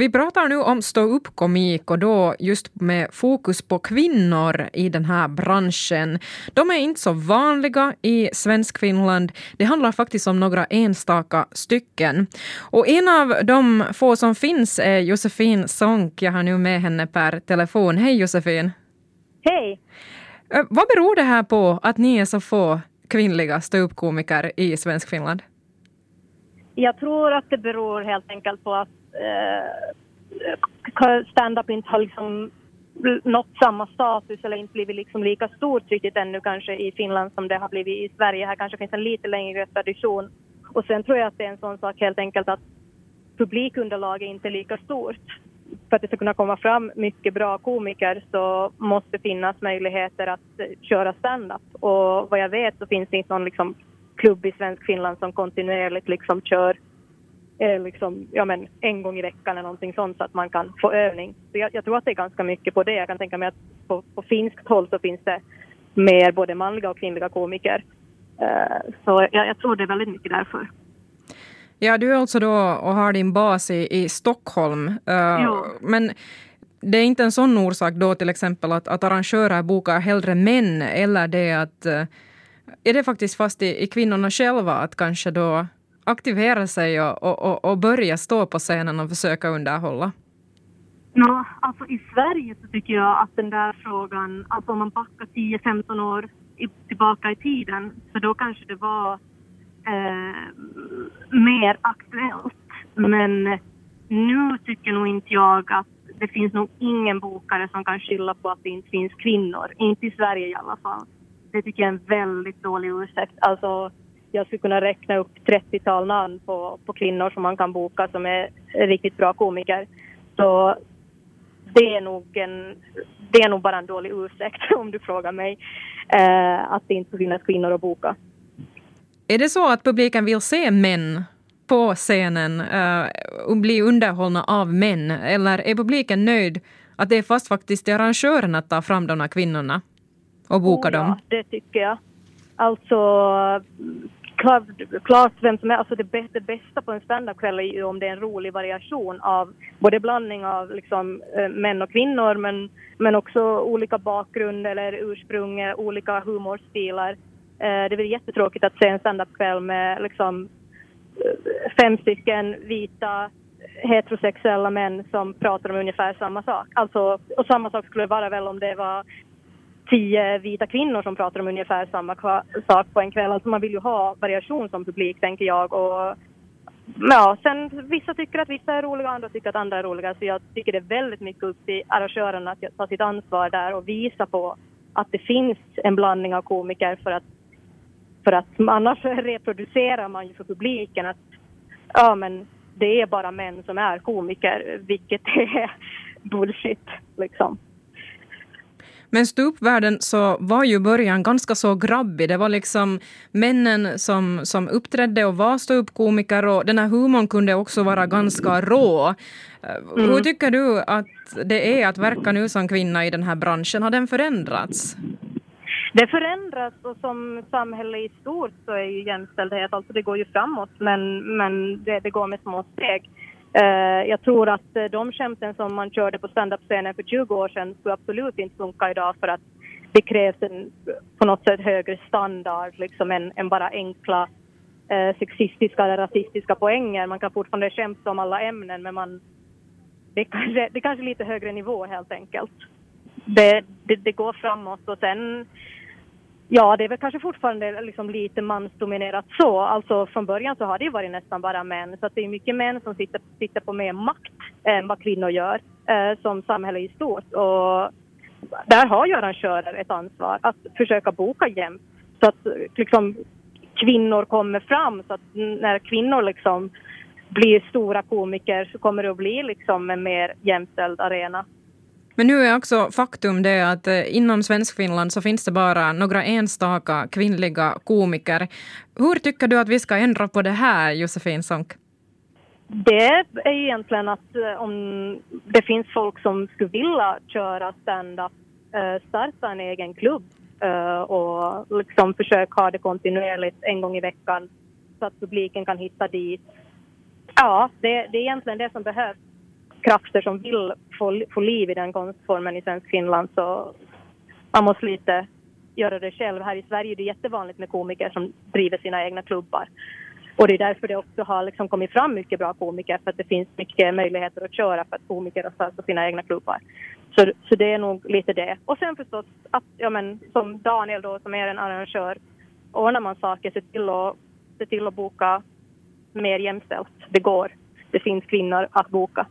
Vi pratar nu om stå-upp-komik och då just med fokus på kvinnor i den här branschen. De är inte så vanliga i Svenskfinland. Det handlar faktiskt om några enstaka stycken. Och en av de få som finns är Josefin Sonck. Jag har nu med henne per telefon. Hej Josefin! Hej! Vad beror det här på att ni är så få kvinnliga ståuppkomiker i Svenskfinland? Jag tror att det beror helt enkelt på att Eh, eh, stand-up inte har liksom nått samma status eller inte blivit liksom lika stort riktigt ännu kanske i Finland som det har blivit i Sverige. Här kanske finns en lite längre tradition. Och sen tror jag att det är en sån sak helt enkelt att publikunderlaget inte är lika stort. För att det ska kunna komma fram mycket bra komiker så måste det finnas möjligheter att köra stand-up. Och vad jag vet så finns det inte någon liksom klubb i svensk Finland som kontinuerligt liksom kör eh, liksom, ja, men en gång i veckan eller någonting sånt så att man kan få övning. Så jag, jag tror att det är ganska mycket på det. Jag kan tänka mig att på, på finskt håll så finns det mer både manliga och kvinnliga komiker. Uh, så jag, jag, tror det är väldigt mycket därför. Ja, du är alltså då och har din bas i, i Stockholm. Uh, men det är inte en sån orsak då till exempel att, att arrangörer bokar hellre män eller det att uh, är det faktiskt fast i, i kvinnorna själva att kanske då aktivera sig och, och, och, börja stå på scenen och försöka underhålla? No, alltså I Sverige så tycker jag att den där frågan, alltså om man backar 10-15 år i, tillbaka i tiden, så då kanske det var eh, mer aktuellt. Men nu tycker nog inte jag att det finns nog ingen bokare som kan skylla på att det inte finns kvinnor. Inte i Sverige i alla fall. Det tycker jag är en väldigt dålig ursäkt. Alltså, jag skulle kunna räkna upp 30-tal namn på, på kvinnor som man kan boka som är riktigt bra komiker. Så det är nog, en, det är nog bara en dålig ursäkt om du frågar mig. Eh, att det inte finns kvinnor att boka. Är det så att publiken vill se män på scenen uh, och bli underhållna av män? Eller är publiken nöjd att det är fast faktiskt arrangören att ta fram de här kvinnorna och boka oh, dem? Ja, det tycker jag. Alltså, klart, klart vem som är, alltså det, bästa, det bästa på en standupkväll är ju om det är en rolig variation av både blandning av liksom, eh, män och kvinnor men, men också olika bakgrund eller ursprung, olika humorstilar. Det det blir jättetråkigt att se en standupkväll med liksom, eh, fem stycken vita heterosexuella män som pratar om ungefär samma sak. Alltså, och samma sak skulle det vara väl om det var tio vita kvinnor som pratar om ungefär samma sak på en kväll. Alltså man vill ju ha variation som publik, tänker jag. Och, ja, sen vissa tycker att vissa är roliga, andra tycker att andra är roliga. Så jag tycker det är väldigt mycket upp till arrangörerna att ta sitt ansvar där och visa på att det finns en blandning av komiker för att, för att annars reproducerar man ju för publiken att ja, men det är bara män som är komiker, vilket är bullshit liksom. Men ståuppvärlden så var ju början ganska så grabbig. Det var liksom männen som, som uppträdde och var ståuppkomiker och den här humorn kunde också vara ganska rå. Mm. Hur tycker du att det är att verka nu som kvinna i den här branschen? Har den förändrats? Det förändras och som samhälle i stort så är ju jämställdhet, alltså det går ju framåt men, men det, det går med små steg. Eh, jag tror att eh, de skämten som man körde på standup-scenen för 20 år sedan skulle absolut inte funka idag för att det krävs en på något sätt högre standard liksom än, än bara enkla eh, sexistiska eller rasistiska poänger. Man kan fortfarande skämta om alla ämnen men man, det, kanske, det är lite högre nivå helt enkelt. Det, det, det går framåt och sen Ja, det är väl kanske fortfarande liksom lite mansdominerat så. Alltså från början så har det ju varit nästan bara män. Så att det är mycket män som sitter, sitter på mer makt än vad kvinnor gör eh, som samhälle i stort. Och där har ju arrangörer ett ansvar att försöka boka jämnt. Så att liksom kvinnor kommer fram. Så att när kvinnor liksom blir stora komiker så kommer det att bli liksom en mer jämställd arena. Men nu är också faktum det att eh, inom Svenskfinland så finns det bara några enstaka kvinnliga komiker. Hur tycker du att vi ska ändra på det här, Josefin Sonck? Det är egentligen att eh, om det finns folk som skulle vilja köra stand-up, eh, starta en egen klubb och liksom försöka ha det kontinuerligt en gång i veckan så att publiken kan hitta dit. Ja, det, det är egentligen det som behövs krafter som vill få, få liv i den konstformen i svensk Finland så man måste lite göra det själv. Här i Sverige är det jättevanligt med komiker som driver sina egna klubbar. Och det är därför det också har liksom kommit fram mycket bra komiker för att det finns mycket möjligheter att köra för att komiker har startat sina egna klubbar. Så, så det är nog lite det. Och sen förstås att, ja men som Daniel då som är en arrangör, ordnar man saker, se till att, se till att boka mer jämställt. Det går. Det finns kvinnor att boka.